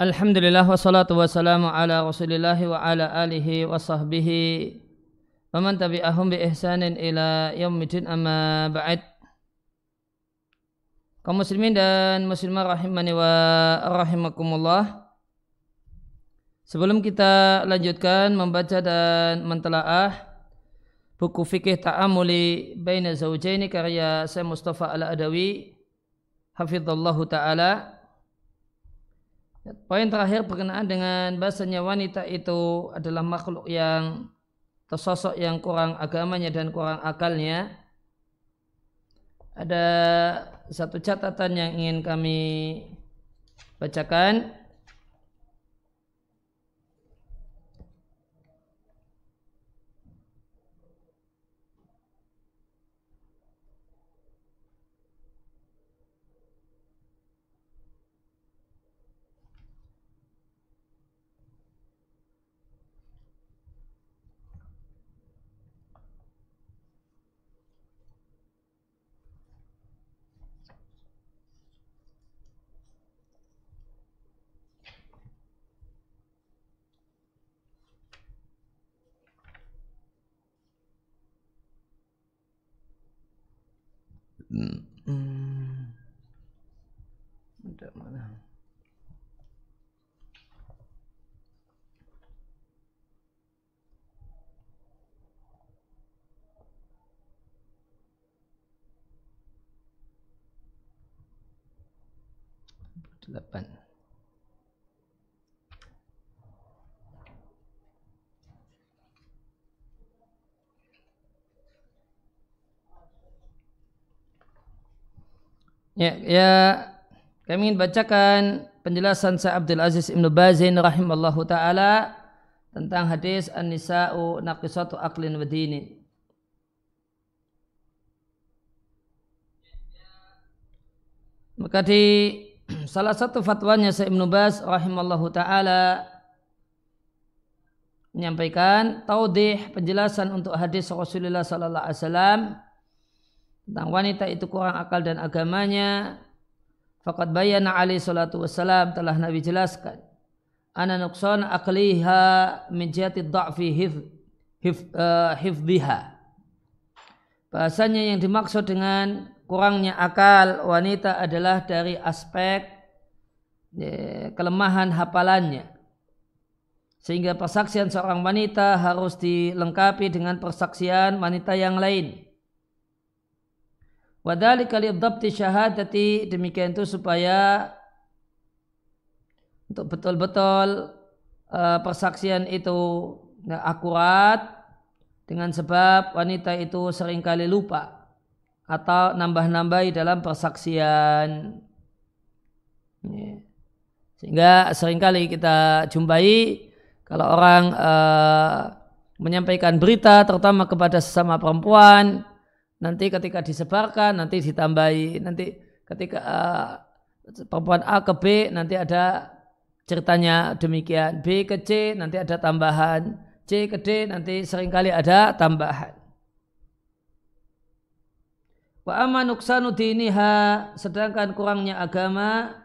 Alhamdulillah wassalatu wassalamu ala rasulillahi wa ala alihi wa sahbihi wa man tabi'ahum bi ihsanin ila yaumidin amma ba'd. Kaum muslimin dan muslimah rahimani wa rahimakumullah. Sebelum kita lanjutkan membaca dan mentelaah buku fikih ta'amuli baina zawjaini karya Syekh Mustafa Al-Adawi hafizallahu taala Poin terakhir berkenaan dengan bahasanya wanita itu adalah makhluk yang tersosok yang kurang agamanya dan kurang akalnya. Ada satu catatan yang ingin kami bacakan. Ya, ya kami ingin bacakan penjelasan Syekh Abdul Aziz Ibn Bazin rahimallahu taala tentang hadis An-Nisa'u naqisatu aqlin wa dinin. Maka di salah satu fatwanya Syekh Ibnu Baz rahimallahu taala menyampaikan taudih penjelasan untuk hadis Rasulullah sallallahu alaihi wasallam tentang wanita itu kurang akal dan agamanya faqad bayyana alaihi salatu wassalam telah Nabi jelaskan ana nuqsan aqliha min jihati dha'fi hif, hif, uh, hifdhiha bahasanya yang dimaksud dengan kurangnya akal wanita adalah dari aspek ya, kelemahan hafalannya. Sehingga persaksian seorang wanita harus dilengkapi dengan persaksian wanita yang lain. Wadali kali dhabti syahadati demikian itu supaya untuk betul-betul uh, persaksian itu ya, akurat dengan sebab wanita itu sering kali lupa atau nambah-nambahi dalam persaksian. Sehingga sering kali kita jumpai kalau orang uh, menyampaikan berita terutama kepada sesama perempuan, nanti ketika disebarkan nanti ditambahi, nanti ketika uh, perempuan A ke B nanti ada ceritanya demikian, B ke C nanti ada tambahan, C ke D nanti sering kali ada tambahan. Wa amma nuksanu diniha sedangkan kurangnya agama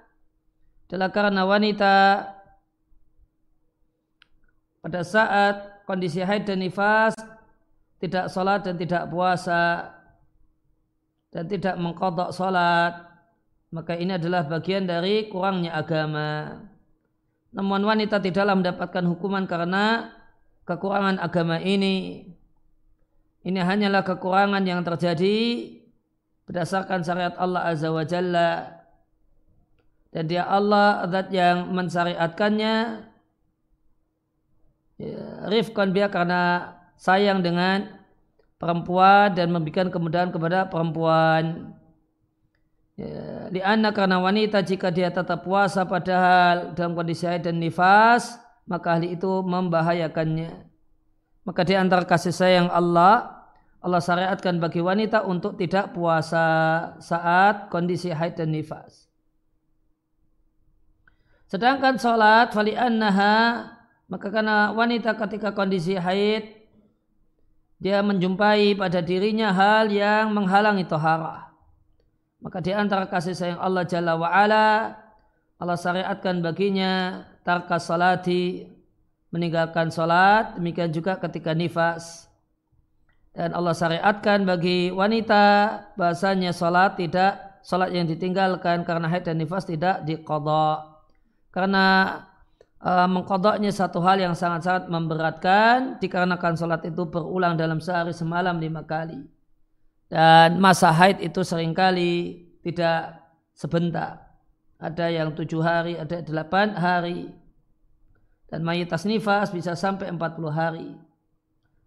adalah karena wanita pada saat kondisi haid dan nifas tidak sholat dan tidak puasa dan tidak mengkodok sholat. Maka ini adalah bagian dari kurangnya agama. Namun wanita tidaklah mendapatkan hukuman karena kekurangan agama ini. Ini hanyalah kekurangan yang terjadi berdasarkan syariat Allah Azza wa Jalla. Dan dia Allah zat yang mensyariatkannya ya, rifkan dia karena sayang dengan perempuan dan memberikan kemudahan kepada perempuan ya, lianna karena wanita jika dia tetap puasa padahal dalam kondisi haid dan nifas maka hal itu membahayakannya maka di antara kasih sayang Allah Allah syariatkan bagi wanita untuk tidak puasa saat kondisi haid dan nifas. Sedangkan sholat fali annaha maka karena wanita ketika kondisi haid dia menjumpai pada dirinya hal yang menghalangi toharah. Maka di antara kasih sayang Allah Jalla wa'ala Allah syariatkan baginya tarka salati meninggalkan salat demikian juga ketika nifas dan Allah syariatkan bagi wanita bahasanya salat tidak salat yang ditinggalkan karena haid dan nifas tidak diqadha karena uh, mengkodoknya satu hal yang sangat-sangat memberatkan dikarenakan salat itu berulang dalam sehari semalam lima kali dan masa haid itu sering kali tidak sebentar ada yang tujuh hari, ada delapan hari. Dan mayoritas nifas bisa sampai empat puluh hari.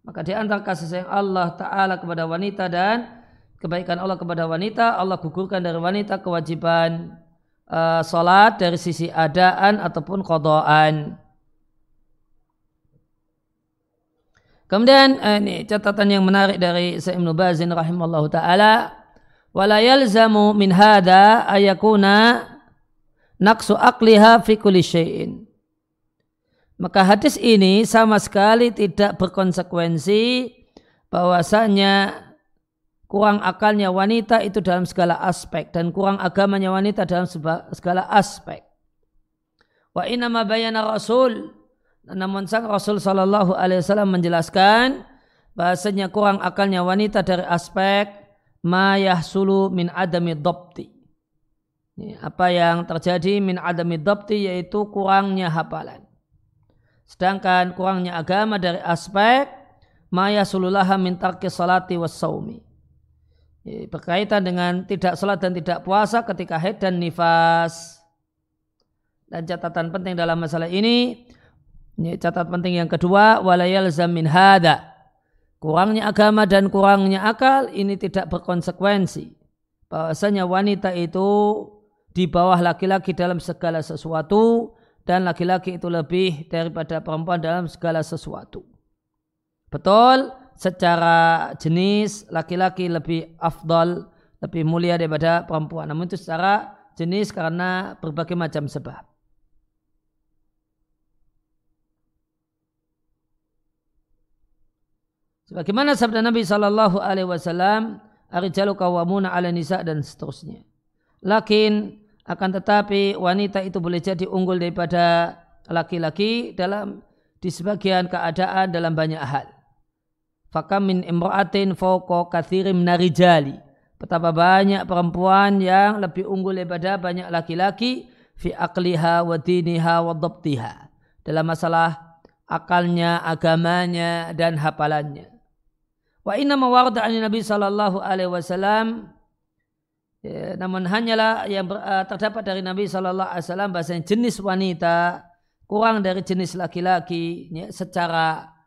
Maka di antara kasih sayang Allah Ta'ala kepada wanita dan kebaikan Allah kepada wanita, Allah gugurkan dari wanita kewajiban uh, sholat dari sisi adaan ataupun kodoan. Kemudian eh, ini catatan yang menarik dari Sa'im Nubazin rahimallahu taala wala yalzamu min hada ayakuna naksu akliha fi kulli syai'in. Maka hadis ini sama sekali tidak berkonsekuensi bahwasanya kurang akalnya wanita itu dalam segala aspek dan kurang agamanya wanita dalam segala aspek. Wa inna bayana Rasul namun sang Rasul sallallahu alaihi wasallam menjelaskan bahasanya kurang akalnya wanita dari aspek ma yahsulu min adami dhabti apa yang terjadi min adami dhabti yaitu kurangnya hafalan. Sedangkan kurangnya agama dari aspek maya sululaha min tarki salati saumi. Berkaitan dengan tidak salat dan tidak puasa ketika haid dan nifas. Dan catatan penting dalam masalah ini, ini catatan penting yang kedua, walayal zamin hada. Kurangnya agama dan kurangnya akal ini tidak berkonsekuensi. Bahwasanya wanita itu di bawah laki-laki dalam segala sesuatu dan laki-laki itu lebih daripada perempuan dalam segala sesuatu. Betul, secara jenis laki-laki lebih afdal, lebih mulia daripada perempuan. Namun itu secara jenis karena berbagai macam sebab. Sebagaimana sabda Nabi Shallallahu Alaihi Wasallam, "Arijalu kawamuna ala nisa" dan seterusnya. Lakin akan tetapi wanita itu boleh jadi unggul daripada laki-laki dalam di sebagian keadaan dalam banyak hal. Fakam min imra'atin fawqa kathirim narijali. Betapa banyak perempuan yang lebih unggul daripada banyak laki-laki fi akliha wa diniha wa dhabtiha. Dalam masalah akalnya, agamanya dan hafalannya. Wa inna mawarda Nabi sallallahu alaihi wasallam Ya, namun hanyalah yang ber, uh, terdapat dari Nabi Shallallahu Alaihi Wasallam bahasa jenis wanita kurang dari jenis laki-laki ya, secara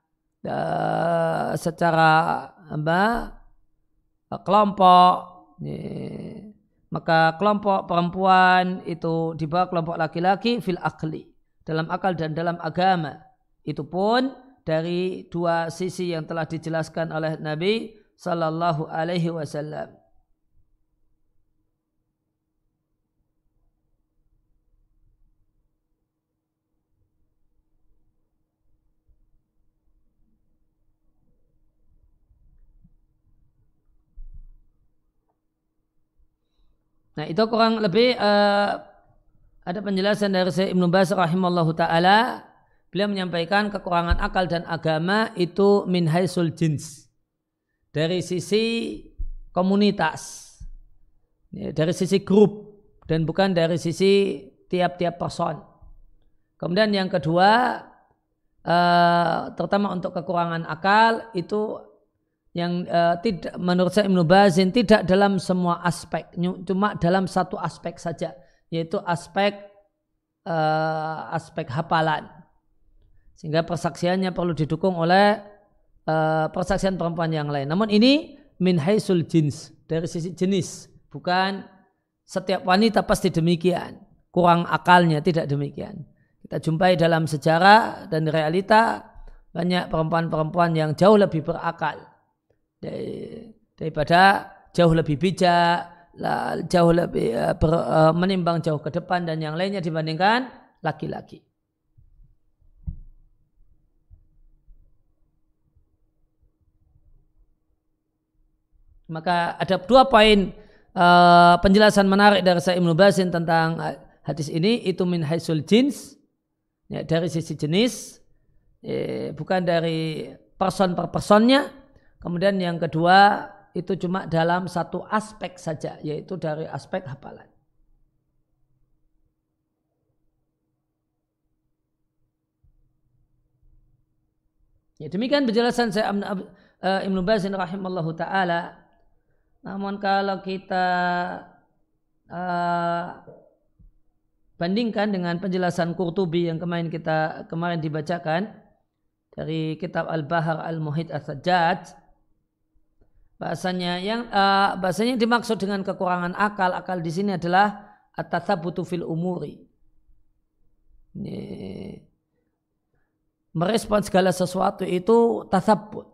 uh, secara apa kelompok maka kelompok perempuan itu di bawah kelompok laki-laki fil akli dalam akal dan dalam agama itu pun dari dua sisi yang telah dijelaskan oleh Nabi Sallallahu Alaihi Wasallam. Nah itu kurang lebih uh, ada penjelasan dari Syekh Ibnu Baz rahimallahu taala. Beliau menyampaikan kekurangan akal dan agama itu min haisul jins. Dari sisi komunitas. Ya, dari sisi grup dan bukan dari sisi tiap-tiap person. Kemudian yang kedua uh, terutama untuk kekurangan akal itu yang uh, tidak menurut saya Ibnu Bazin tidak dalam semua aspek. Cuma dalam satu aspek saja yaitu aspek uh, aspek hafalan. Sehingga persaksiannya perlu didukung oleh uh, persaksian perempuan yang lain. Namun ini min haisul jins dari sisi jenis bukan setiap wanita pasti demikian. Kurang akalnya tidak demikian. Kita jumpai dalam sejarah dan realita banyak perempuan-perempuan yang jauh lebih berakal daripada jauh lebih bijak, jauh lebih eh, eh, menimbang jauh ke depan dan yang lainnya dibandingkan laki-laki. Maka ada dua poin uh, penjelasan menarik dari saya Ibnu Basin tentang hadis ini itu min haisul jins ya, dari sisi jenis eh, bukan dari person per personnya kemudian yang kedua itu cuma dalam satu aspek saja yaitu dari aspek hafalan Ya, demikian penjelasan saya Ibnu Bazin rahimallahu taala. Namun kalau kita uh, bandingkan dengan penjelasan Qurtubi yang kemarin kita kemarin dibacakan dari kitab Al-Bahar Al-Muhit As-Sajjad bahasanya yang uh, bahasanya dimaksud dengan kekurangan akal akal di sini adalah at-tatsabutu fil umuri. Ini, merespon segala sesuatu itu tasabut.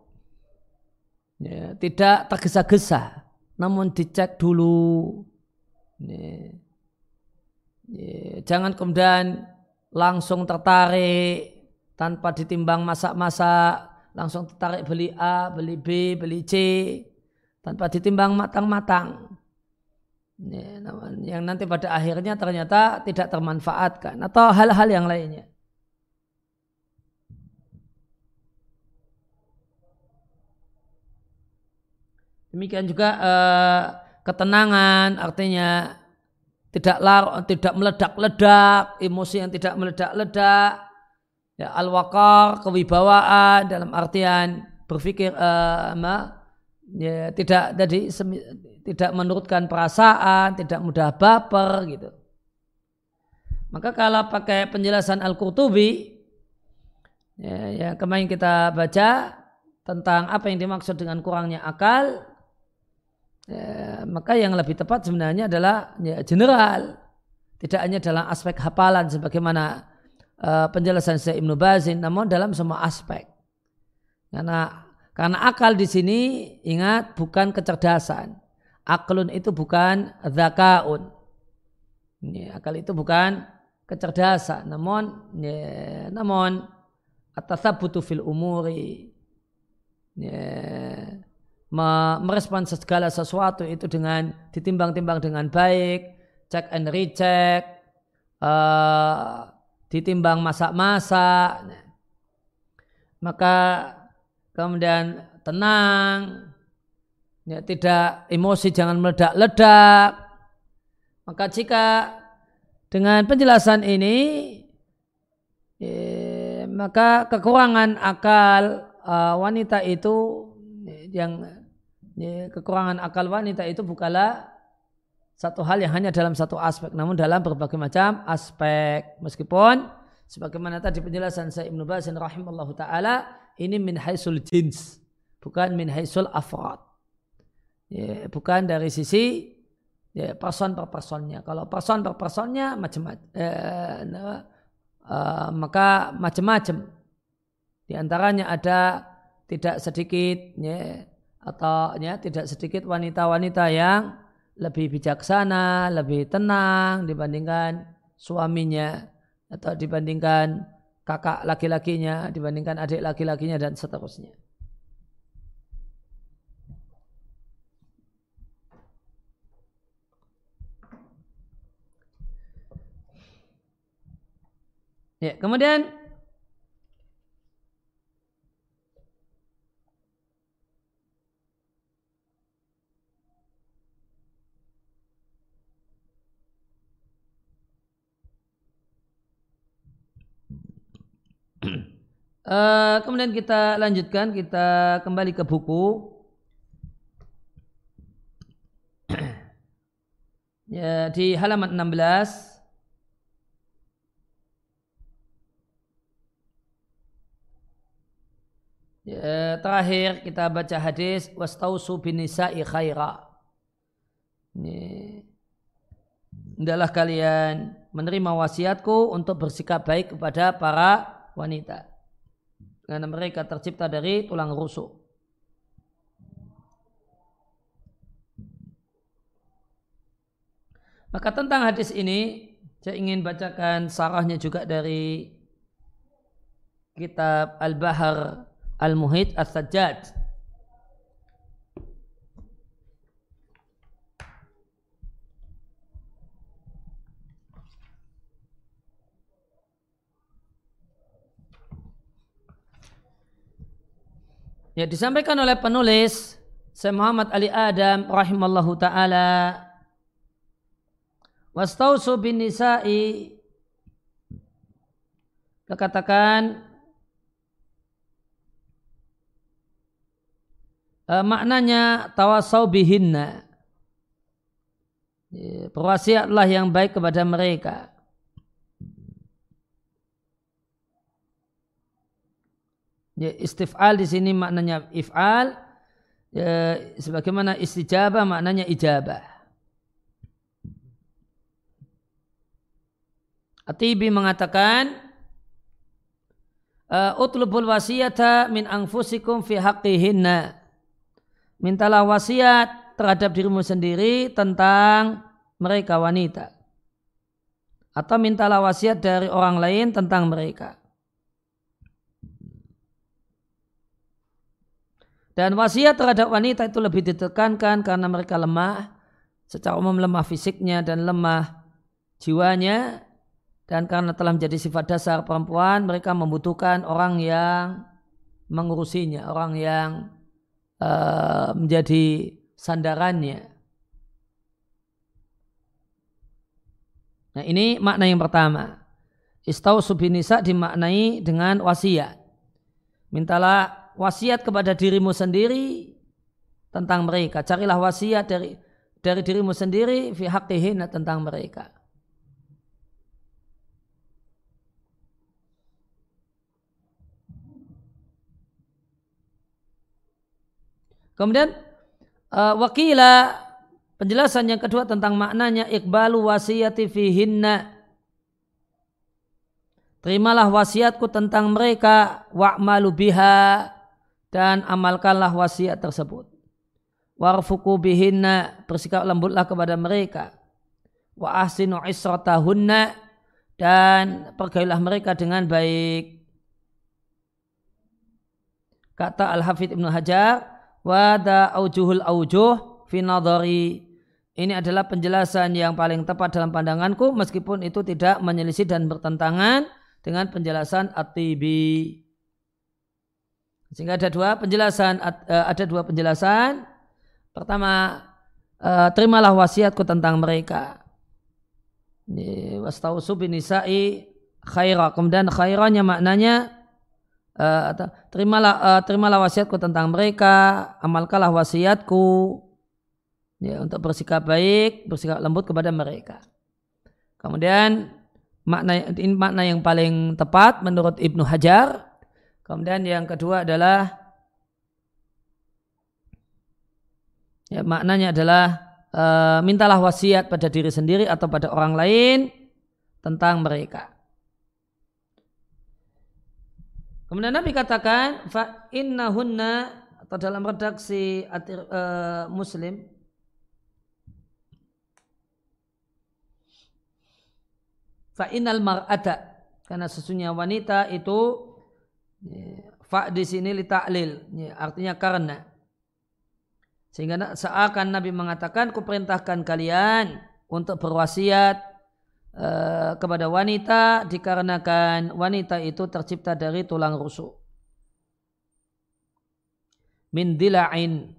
Ya, tidak tergesa-gesa, namun dicek dulu. Ya, ya, jangan kemudian langsung tertarik tanpa ditimbang masak-masak, langsung tertarik beli A, beli B, beli C, tanpa ditimbang matang-matang. Ya, yang nanti pada akhirnya ternyata tidak termanfaatkan atau hal-hal yang lainnya. Demikian juga uh, ketenangan artinya tidak lar, tidak meledak-ledak, emosi yang tidak meledak-ledak, ya al-waqar, kewibawaan dalam artian berpikir uh, ya, tidak tadi tidak menurutkan perasaan, tidak mudah baper gitu. Maka kalau pakai penjelasan Al-Qurtubi ya, yang kemarin kita baca tentang apa yang dimaksud dengan kurangnya akal, ya, maka yang lebih tepat sebenarnya adalah ya, general tidak hanya dalam aspek hafalan sebagaimana uh, penjelasan saya Ibnu Bazin namun dalam semua aspek karena karena akal di sini ingat bukan kecerdasan. Aklun itu bukan zakaun. Ya, akal itu bukan kecerdasan. Namun ya, namun atas fil umuri. Ya, merespon segala sesuatu itu dengan ditimbang-timbang dengan baik, check and recheck, uh, ditimbang masak-masak, maka kemudian tenang, ya, tidak emosi jangan meledak-ledak. Maka jika dengan penjelasan ini, ya, maka kekurangan akal uh, wanita itu yang ya, kekurangan akal wanita itu bukanlah satu hal yang hanya dalam satu aspek, namun dalam berbagai macam aspek. Meskipun sebagaimana tadi penjelasan saya Ibnu Baz rahimallahu taala ini min haisul jins, bukan min haisul afrad. Ya, bukan dari sisi ya, person per personnya. Kalau person per personnya macam-macam, eh, uh, maka macam-macam. Di antaranya ada tidak sedikit ya, atau ya tidak sedikit wanita-wanita yang lebih bijaksana, lebih tenang dibandingkan suaminya atau dibandingkan kakak laki-lakinya, dibandingkan adik laki-lakinya dan seterusnya. Ya, kemudian Uh, kemudian kita lanjutkan, kita kembali ke buku. ya, di halaman 16. Ya, terakhir kita baca hadis wastausu bin nisa'i khaira. Ini. Hendaklah kalian menerima wasiatku untuk bersikap baik kepada para wanita karena mereka tercipta dari tulang rusuk. Maka tentang hadis ini saya ingin bacakan sarahnya juga dari kitab Al-Bahar Al-Muhit As-Sajjad. Ya disampaikan oleh penulis Syekh Muhammad Ali Adam rahimallahu taala. Wastausu bin nisa'i. Katakan uh, maknanya tawasau bihinna. Ya, perwasiatlah yang baik kepada mereka ya, istif'al di sini maknanya if'al ya, sebagaimana istijabah maknanya ijabah Atibi mengatakan uh, utlubul wasiyata min anfusikum fi haqqihinna. Mintalah wasiat terhadap dirimu sendiri tentang mereka wanita. Atau mintalah wasiat dari orang lain tentang mereka. Dan wasiat terhadap wanita itu lebih ditekankan karena mereka lemah, secara umum lemah fisiknya dan lemah jiwanya, dan karena telah menjadi sifat dasar perempuan, mereka membutuhkan orang yang mengurusinya, orang yang uh, menjadi sandarannya. Nah ini makna yang pertama. Istau subinisa dimaknai dengan wasiat. Mintalah wasiat kepada dirimu sendiri tentang mereka. Carilah wasiat dari dari dirimu sendiri fi tentang mereka. Kemudian uh, wakila penjelasan yang kedua tentang maknanya ikbalu wasiyati fihinna. Terimalah wasiatku tentang mereka wa'malu biha dan amalkanlah wasiat tersebut. Warfuku bihinna bersikap lembutlah kepada mereka. Wa ahsinu isratahunna dan pergaulilah mereka dengan baik. Kata Al-Hafidh Ibnu Hajar, wada aujuhul aujuh finadari ini adalah penjelasan yang paling tepat dalam pandanganku meskipun itu tidak menyelisih dan bertentangan dengan penjelasan at-tibi. Sehingga ada dua penjelasan eh, ada dua penjelasan. Pertama, eh, terimalah wasiatku tentang mereka. Wastausu bin nisa'i khaira. Kemudian khairanya maknanya uh, terimalah terimalah wasiatku tentang mereka, amalkanlah wasiatku ya, untuk bersikap baik, bersikap lembut kepada mereka. Kemudian makna ini makna yang paling tepat menurut Ibnu Hajar. Kemudian yang kedua adalah ya, maknanya adalah uh, mintalah wasiat pada diri sendiri atau pada orang lain tentang mereka. Kemudian Nabi katakan fa innahunna atau dalam redaksi atir, uh, Muslim fa innal mar'ata karena sesungguhnya wanita itu fa di sini li ta'lil ya, artinya karena sehingga seakan Nabi mengatakan kuperintahkan kalian untuk berwasiat Eh, kepada wanita dikarenakan wanita itu tercipta dari tulang rusuk. Min dila'in.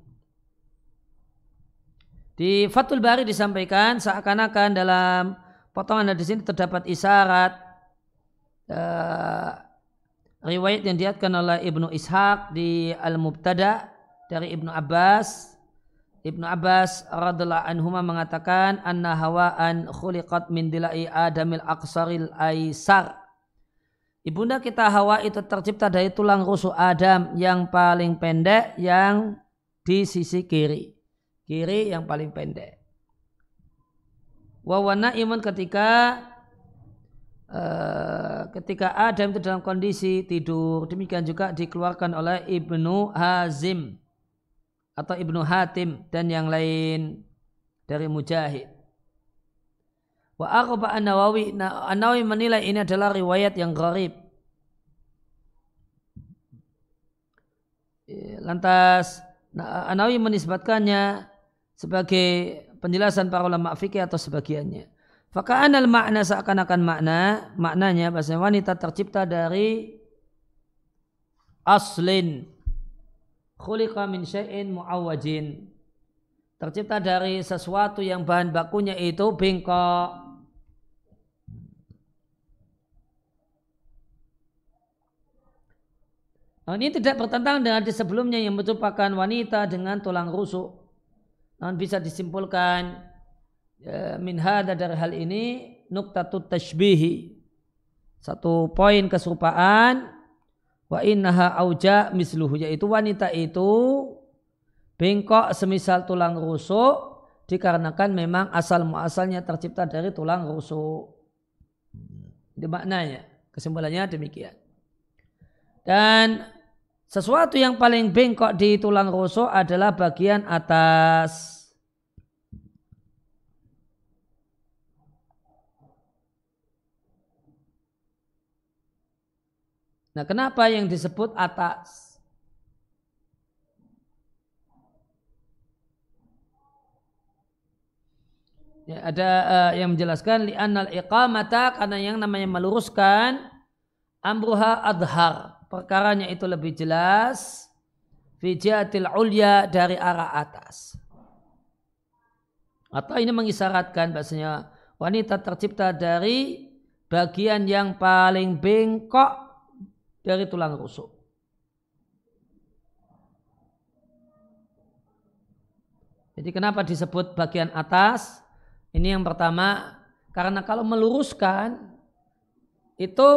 Di Fathul Bari disampaikan seakan-akan dalam potongan di sini terdapat isyarat uh, riwayat yang diatkan oleh Ibnu Ishaq di Al-Mubtada dari Ibnu Abbas Ibnu Abbas radhiallahu anhu mengatakan anna hawaan khuliqat min dilai adamil aqsaril aisar. Ibunda kita Hawa itu tercipta dari tulang rusuk Adam yang paling pendek yang di sisi kiri. Kiri yang paling pendek. Wawana iman ketika ketika Adam itu dalam kondisi tidur. Demikian juga dikeluarkan oleh Ibnu Hazim atau Ibnu Hatim dan yang lain dari Mujahid. Wa an-Nawawi An-Nawawi menilai ini adalah riwayat yang gharib. Lantas An-Nawawi menisbatkannya sebagai penjelasan para ulama fikih atau sebagiannya. Faka'anal makna seakan-akan makna, maknanya bahasa wanita tercipta dari aslin. Khuliqa min syai'in tercipta dari sesuatu yang bahan bakunya itu bengkok Nah, ini tidak bertentangan dengan di sebelumnya yang merupakan wanita dengan tulang rusuk. Namun bisa disimpulkan ya, min hada dari hal ini nuktatut tashbihi. Satu poin keserupaan wa innaha auja misluhu yaitu wanita itu bengkok semisal tulang rusuk dikarenakan memang asal muasalnya tercipta dari tulang rusuk. Itu maknanya. Kesimpulannya demikian. Dan sesuatu yang paling bengkok di tulang rusuk adalah bagian atas. Nah, kenapa yang disebut atas? Ya, ada uh, yang menjelaskan li'annal iqamata karena yang namanya meluruskan amruha adhar perkaranya itu lebih jelas fijatil ulya dari arah atas. Atau ini mengisyaratkan bahasanya wanita tercipta dari bagian yang paling bengkok dari tulang rusuk. Jadi kenapa disebut bagian atas? Ini yang pertama karena kalau meluruskan itu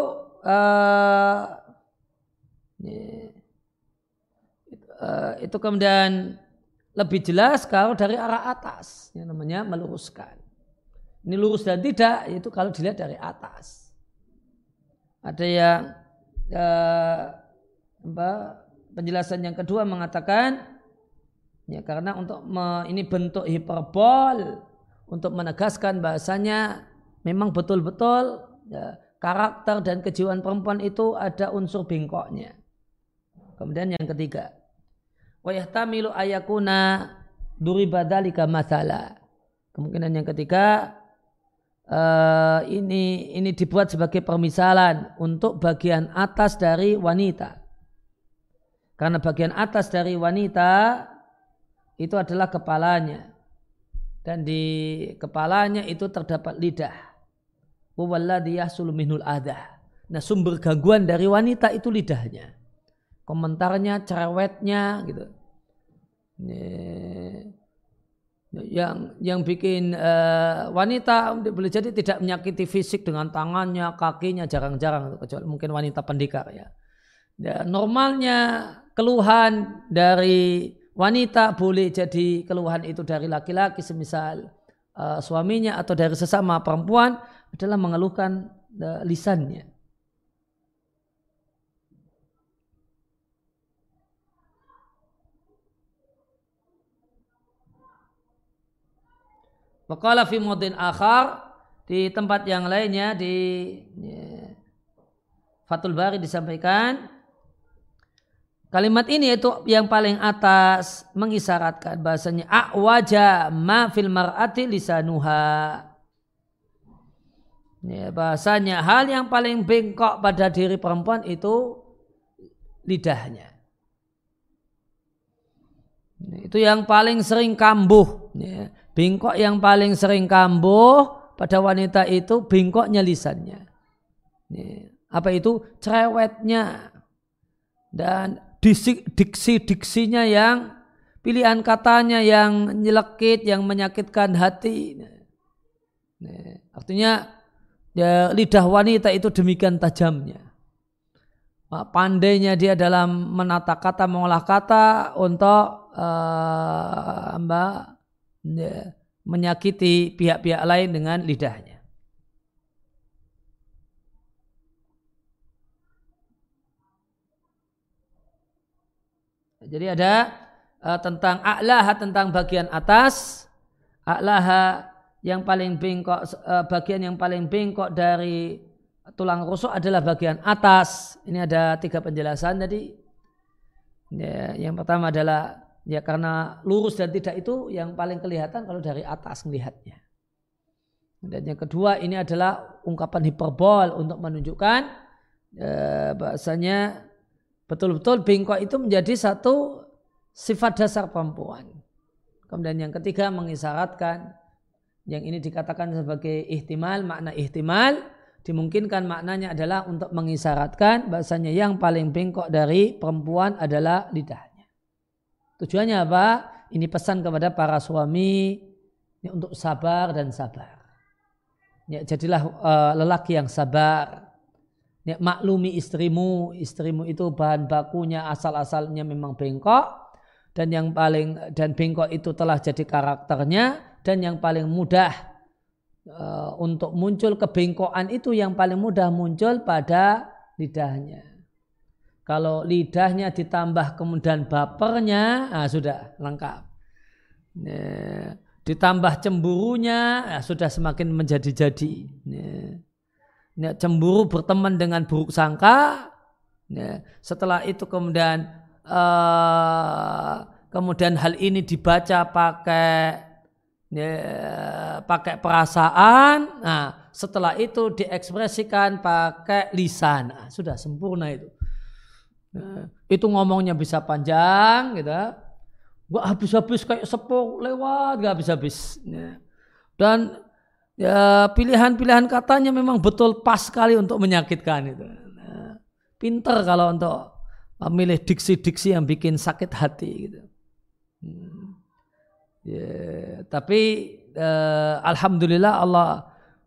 Eh, itu kemudian lebih jelas kalau dari arah atas yang namanya meluruskan. Ini lurus dan tidak itu kalau dilihat dari atas. Ada yang eh, penjelasan yang kedua mengatakan ya karena untuk me, ini bentuk hiperbol untuk menegaskan bahasanya memang betul-betul ya, karakter dan kejiwaan perempuan itu ada unsur bengkoknya. Kemudian yang ketiga, wa yahtamilu ayakuna duribadalika masala. Kemungkinan yang ketiga uh, ini ini dibuat sebagai permisalan untuk bagian atas dari wanita. Karena bagian atas dari wanita itu adalah kepalanya. Dan di kepalanya itu terdapat lidah. Wawalladhi yahsulu minul adah. Nah sumber gangguan dari wanita itu lidahnya komentarnya, cerewetnya gitu. Yang yang bikin uh, wanita boleh jadi tidak menyakiti fisik dengan tangannya, kakinya jarang-jarang kecuali mungkin wanita pendekar ya. ya. Normalnya keluhan dari wanita boleh jadi keluhan itu dari laki-laki semisal uh, suaminya atau dari sesama perempuan adalah mengeluhkan uh, lisannya. Waqala fi mudin akhar di tempat yang lainnya di ya, Fatul Bari disampaikan kalimat ini itu yang paling atas mengisyaratkan bahasanya awaja ma fil mar'ati lisanuha. Ya, bahasanya hal yang paling bengkok pada diri perempuan itu lidahnya. Itu yang paling sering kambuh ya Bengkok yang paling sering kambuh pada wanita itu bengkoknya lisannya. Apa itu? Cerewetnya. Dan diksi-diksinya yang pilihan katanya yang nyelekit, yang menyakitkan hati. Artinya ya, lidah wanita itu demikian tajamnya. Pandainya dia dalam menata kata, mengolah kata untuk uh, mbak menyakiti pihak-pihak lain dengan lidahnya. Jadi ada uh, tentang a'laha tentang bagian atas, a'laha yang paling bengkok uh, bagian yang paling bengkok dari tulang rusuk adalah bagian atas. Ini ada tiga penjelasan tadi. Ya, yang pertama adalah Ya karena lurus dan tidak itu yang paling kelihatan kalau dari atas melihatnya. Dan yang kedua ini adalah ungkapan hiperbol untuk menunjukkan eh, bahasanya betul-betul bengkok itu menjadi satu sifat dasar perempuan. Kemudian yang ketiga mengisyaratkan yang ini dikatakan sebagai ihtimal, makna ihtimal dimungkinkan maknanya adalah untuk mengisyaratkan bahasanya yang paling bengkok dari perempuan adalah lidahnya. Tujuannya apa? Ini pesan kepada para suami ini untuk sabar dan sabar. Ya, jadilah uh, lelaki yang sabar. Ya, maklumi istrimu, istrimu itu bahan bakunya asal-asalnya memang bengkok dan yang paling dan bengkok itu telah jadi karakternya dan yang paling mudah uh, untuk muncul kebengkokan itu yang paling mudah muncul pada lidahnya. Kalau lidahnya ditambah kemudian bapernya, nah sudah lengkap. Ya ditambah cemburunya ya sudah semakin menjadi-jadi. Ya. Ya, cemburu berteman dengan buruk sangka. Ya. Setelah itu kemudian uh, kemudian hal ini dibaca pakai ya, pakai perasaan. Nah, setelah itu diekspresikan pakai lisan. Nah, sudah sempurna itu. Nah, itu ngomongnya bisa panjang gitu Gak habis-habis kayak sepok lewat gak habis-habis. Ya. Dan ya pilihan-pilihan katanya memang betul pas sekali untuk menyakitkan itu. Nah, pinter kalau untuk memilih diksi-diksi yang bikin sakit hati gitu. Hmm. Ya, tapi uh, alhamdulillah Allah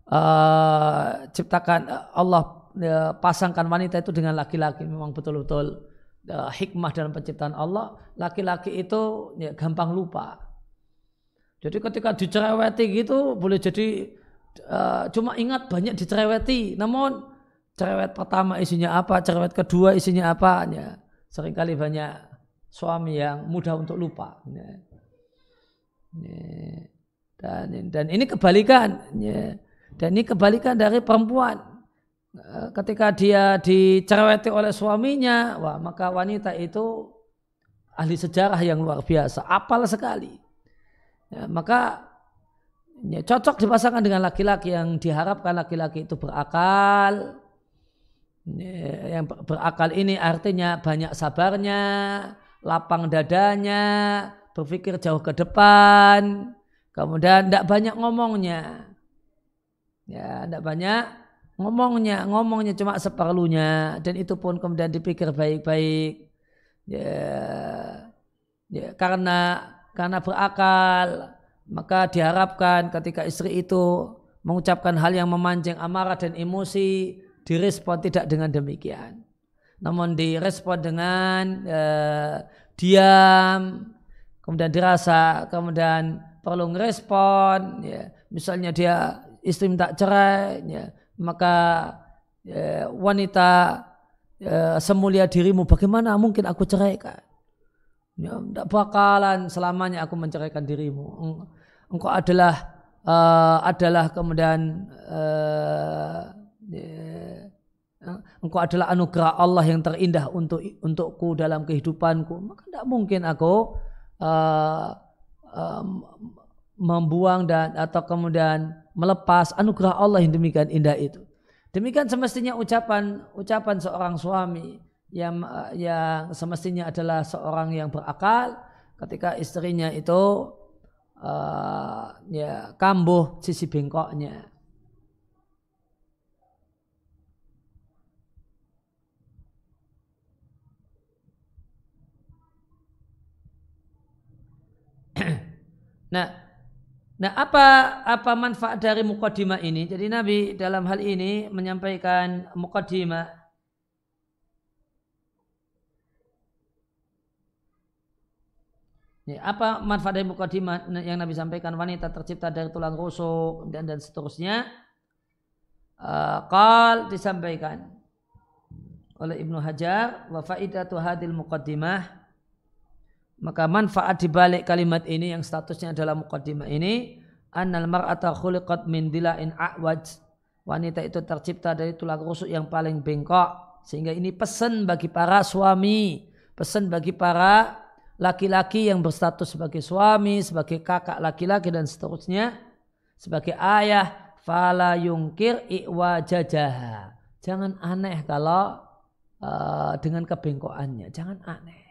uh, ciptakan Allah uh, pasangkan wanita itu dengan laki-laki memang betul-betul uh, hikmah dalam penciptaan Allah, laki-laki itu ya, gampang lupa. Jadi ketika dicereweti gitu boleh jadi uh, cuma ingat banyak dicereweti, namun cerewet pertama isinya apa, cerewet kedua isinya apa, ya. sering kali banyak suami yang mudah untuk lupa. Ya. Ya. Dan, dan ini kebalikan, ya. dan ini kebalikan dari perempuan. Eh, ketika dia dicereweti oleh suaminya, wah maka wanita itu ahli sejarah yang luar biasa, apal sekali. Ya, maka ya, cocok dipasangkan dengan laki-laki yang diharapkan laki-laki itu berakal. Ya, yang berakal ini artinya banyak sabarnya, lapang dadanya, berpikir jauh ke depan, kemudian tidak banyak ngomongnya. Ya, tidak banyak ngomongnya ngomongnya cuma seperlunya dan itu pun kemudian dipikir baik-baik. Ya, ya karena karena berakal maka diharapkan ketika istri itu mengucapkan hal yang memancing amarah dan emosi direspon tidak dengan demikian. Namun direspon dengan uh, diam kemudian dirasa kemudian perlu ngerespon ya. Misalnya dia istri minta cerai ya maka ya, wanita ya, semulia dirimu bagaimana mungkin aku ceraikan? Ya, tidak bakalan selamanya aku menceraikan dirimu. Engkau adalah uh, adalah kemudian uh, ya, engkau adalah anugerah Allah yang terindah untuk untukku dalam kehidupanku. Maka tidak mungkin aku uh, uh, membuang dan atau kemudian melepas anugerah Allah yang demikian indah itu. Demikian semestinya ucapan ucapan seorang suami yang yang semestinya adalah seorang yang berakal ketika istrinya itu uh, ya kambuh sisi bengkoknya. nah, Nah, apa apa manfaat dari mukadimah ini? Jadi Nabi dalam hal ini menyampaikan mukadimah Ya, apa manfaat dari mukadimah yang Nabi sampaikan wanita tercipta dari tulang rusuk dan dan seterusnya? Uh, disampaikan oleh Ibnu Hajar wa faidatu hadil muqaddimah maka manfaat di balik kalimat ini yang statusnya adalah mukaddimah ini annal mar'ata khuliqat min dila'in a'waj. Wanita itu tercipta dari tulang rusuk yang paling bengkok. Sehingga ini pesan bagi para suami, pesan bagi para laki-laki yang berstatus sebagai suami, sebagai kakak laki-laki dan seterusnya, sebagai ayah, fala yungkir i'wa jajaha. Jangan aneh kalau uh, dengan kebengkokannya, jangan aneh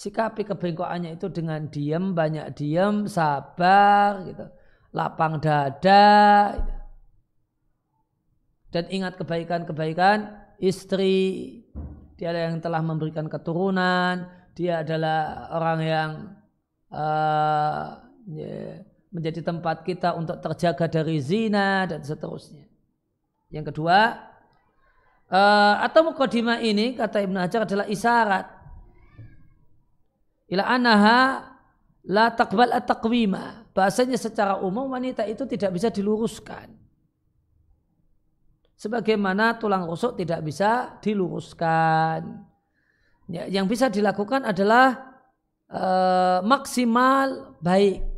sikapi kebengkokannya itu dengan diam, banyak diam, sabar, gitu. lapang dada, gitu. dan ingat kebaikan-kebaikan istri, dia yang telah memberikan keturunan, dia adalah orang yang uh, yeah, menjadi tempat kita untuk terjaga dari zina dan seterusnya. Yang kedua, uh, atau mukadimah ini kata Ibnu Hajar adalah isyarat. Ila anaha la takbal at-taqwima. Bahasanya secara umum wanita itu tidak bisa diluruskan. Sebagaimana tulang rusuk tidak bisa diluruskan. Ya, yang bisa dilakukan adalah uh, maksimal baik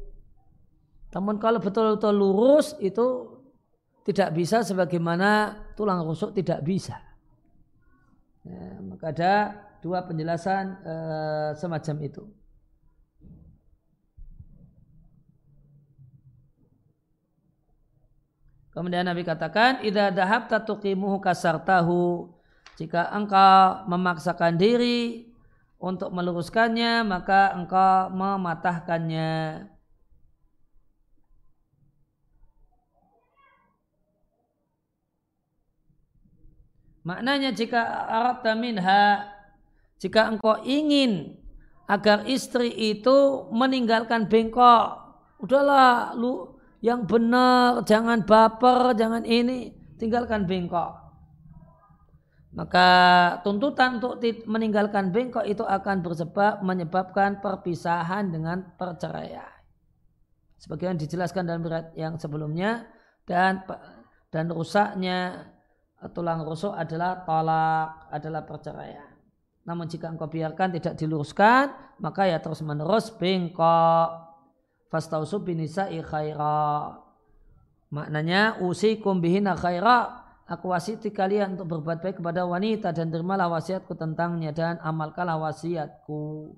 namun kalau betul-betul lurus itu tidak bisa sebagaimana tulang rusuk tidak bisa. Ya, maka ada dua penjelasan uh, semacam itu. Kemudian Nabi katakan, "Idza dhahabta tuqimuhu kasartahu." Jika engkau memaksakan diri untuk meluruskannya, maka engkau mematahkannya. Maknanya jika Arab minha jika engkau ingin agar istri itu meninggalkan bengkok, udahlah lu yang benar, jangan baper, jangan ini, tinggalkan bengkok. Maka tuntutan untuk meninggalkan bengkok itu akan bersebab menyebabkan perpisahan dengan perceraian. Sebagaimana dijelaskan dalam berat yang sebelumnya dan dan rusaknya tulang rusuk adalah tolak, adalah perceraian. Namun jika engkau biarkan tidak diluruskan, maka ya terus menerus bengkok. Fastausu binisa'i khaira. Maknanya usikum bihina khaira. Aku wasiti kalian untuk berbuat baik kepada wanita dan terimalah wasiatku tentangnya dan amalkanlah wasiatku.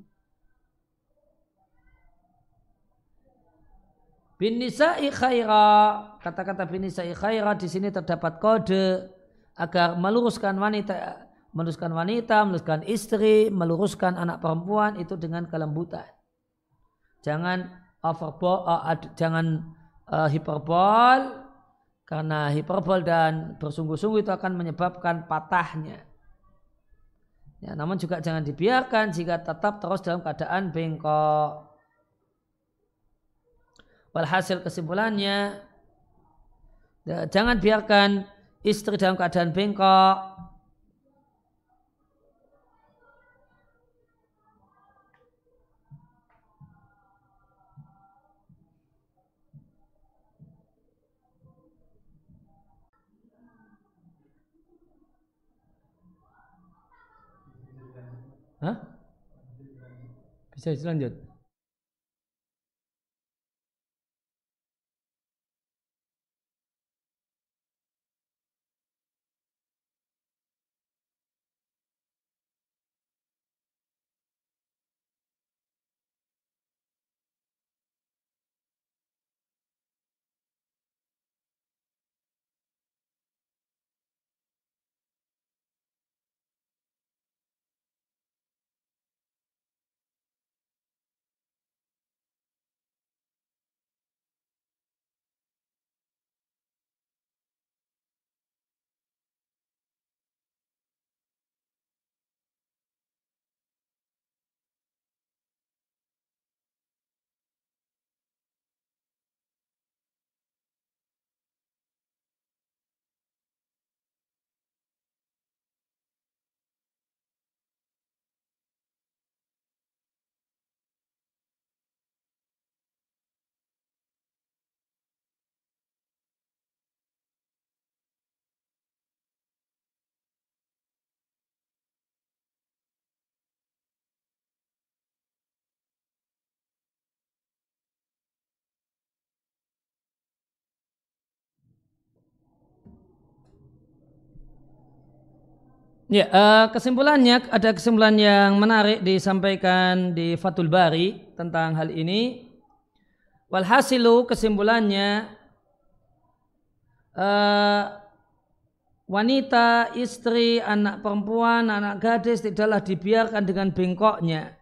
Bin nisa'i khaira. Kata-kata bin nisa'i khaira di sini terdapat kode agar meluruskan wanita meluruskan wanita, meluruskan istri, meluruskan anak perempuan itu dengan kelembutan. Jangan overbol, uh, jangan uh, hiperbol karena hiperbol dan bersungguh-sungguh itu akan menyebabkan patahnya. Ya, namun juga jangan dibiarkan jika tetap terus dalam keadaan bengkok. Walhasil kesimpulannya, ya, jangan biarkan istri dalam keadaan bengkok, Hah? Bisa lanjut. Ya, uh, kesimpulannya ada kesimpulan yang menarik disampaikan di Fatul Bari tentang hal ini. Walhasilu kesimpulannya uh, wanita, istri, anak perempuan, anak gadis tidaklah dibiarkan dengan bengkoknya.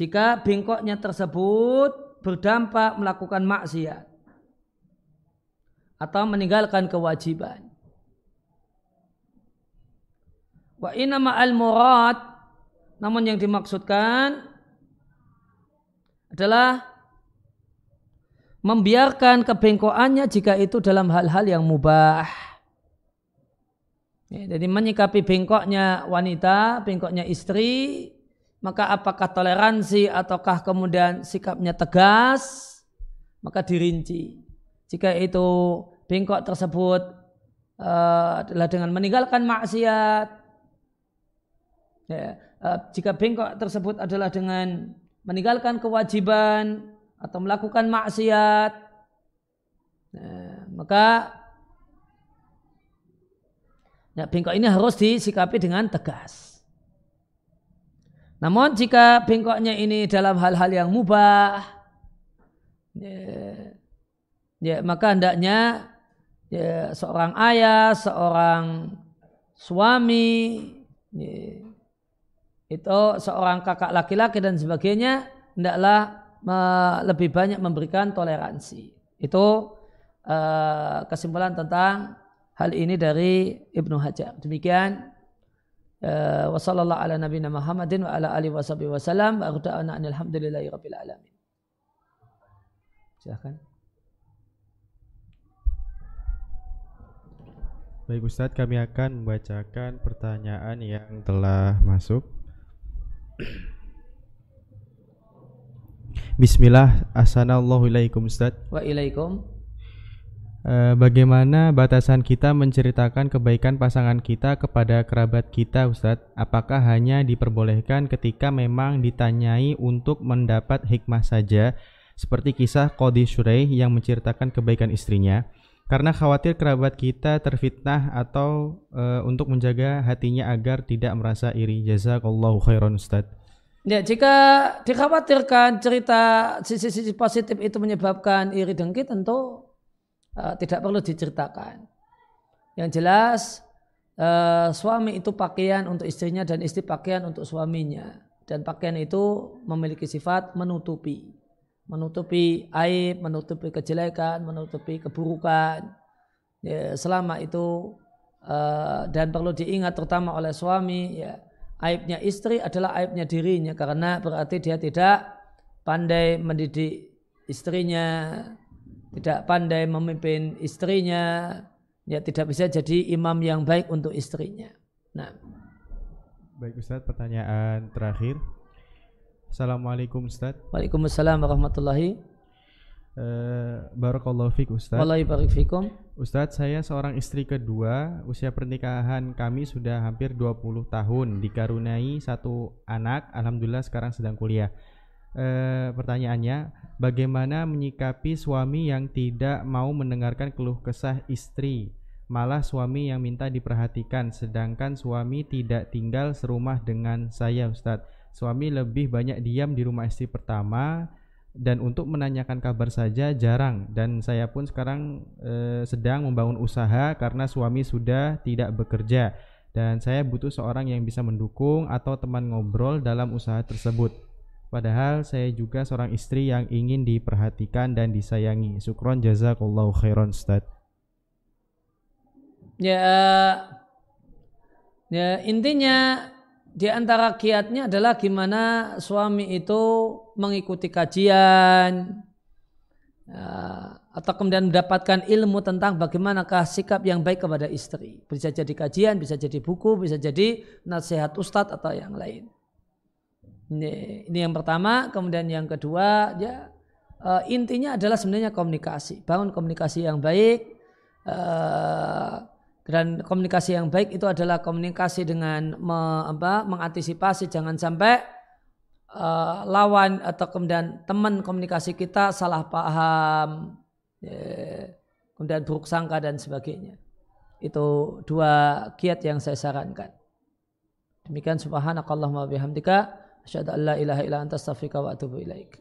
jika bengkoknya tersebut berdampak melakukan maksiat atau meninggalkan kewajiban. Wa inama al murad namun yang dimaksudkan adalah membiarkan kebengkokannya jika itu dalam hal-hal yang mubah. Ya, jadi menyikapi bengkoknya wanita, bengkoknya istri, maka apakah toleransi ataukah kemudian sikapnya tegas, maka dirinci. Jika itu bengkok tersebut uh, adalah dengan meninggalkan maksiat, ya, uh, jika bengkok tersebut adalah dengan meninggalkan kewajiban atau melakukan maksiat, nah, maka Ya, bengkok ini harus disikapi dengan tegas. Namun jika bengkoknya ini dalam hal-hal yang mubah, ya, ya maka hendaknya ya, seorang ayah, seorang suami, ya, itu seorang kakak laki-laki dan sebagainya hendaklah lebih banyak memberikan toleransi. Itu uh, kesimpulan tentang hal ini dari Ibnu Hajar. Demikian uh, wa sallallahu ala nabiyina Muhammadin wa ala alihi washabihi wasallam wa alhamdulillahi rabbil alamin. Silakan. Baik Ustadz, kami akan membacakan pertanyaan yang telah masuk. Bismillah, Assalamualaikum Ustadz. Wa ilaikum. Eh, bagaimana batasan kita menceritakan kebaikan pasangan kita kepada kerabat kita Ustadz? Apakah hanya diperbolehkan ketika memang ditanyai untuk mendapat hikmah saja seperti kisah Qadi Shurey yang menceritakan kebaikan istrinya? Karena khawatir kerabat kita terfitnah atau e, untuk menjaga hatinya agar tidak merasa iri. Jazakallahu khairan Ustadz. Ya, jika dikhawatirkan cerita sisi-sisi positif itu menyebabkan iri dengki tentu uh, tidak perlu diceritakan. Yang jelas uh, suami itu pakaian untuk istrinya dan istri pakaian untuk suaminya. Dan pakaian itu memiliki sifat menutupi. Menutupi aib, menutupi kejelekan, menutupi keburukan. Ya, selama itu uh, dan perlu diingat terutama oleh suami ya aibnya istri adalah aibnya dirinya karena berarti dia tidak pandai mendidik istrinya tidak pandai memimpin istrinya, ya tidak bisa jadi imam yang baik untuk istrinya. Nah. Baik Ustaz, pertanyaan terakhir. Assalamualaikum Ustaz. Waalaikumsalam warahmatullahi Uh, Barakallahu fiqh Ustaz. Wallahi barik fikum. Ustaz saya seorang istri kedua. Usia pernikahan kami sudah hampir 20 tahun. Dikarunai satu anak. Alhamdulillah sekarang sedang kuliah. Uh, Pertanyaannya bagaimana menyikapi suami yang tidak mau mendengarkan keluh kesah istri? Malah suami yang minta diperhatikan sedangkan suami tidak tinggal serumah dengan saya Ustadz suami lebih banyak diam di rumah istri pertama dan untuk menanyakan kabar saja jarang dan saya pun sekarang e, sedang membangun usaha karena suami sudah tidak bekerja dan saya butuh seorang yang bisa mendukung atau teman ngobrol dalam usaha tersebut Padahal saya juga seorang istri yang ingin diperhatikan dan disayangi. Sukron jazakallahu khairan Ustaz. Ya, ya intinya di antara kiatnya adalah gimana suami itu mengikuti kajian ya, atau kemudian mendapatkan ilmu tentang bagaimanakah sikap yang baik kepada istri. Bisa jadi kajian, bisa jadi buku, bisa jadi nasihat ustadz atau yang lain. Ini, ini yang pertama, kemudian yang kedua, ya uh, intinya adalah sebenarnya komunikasi. Bangun komunikasi yang baik uh, dan komunikasi yang baik itu adalah komunikasi dengan me, apa, mengantisipasi jangan sampai uh, lawan atau kemudian teman komunikasi kita salah paham, kemudian buruk sangka dan sebagainya. Itu dua kiat yang saya sarankan. Demikian subhanakallahumma bihamdika Asyhadu an la ilaha illa anta astaghfiruka wa atubu ilaik.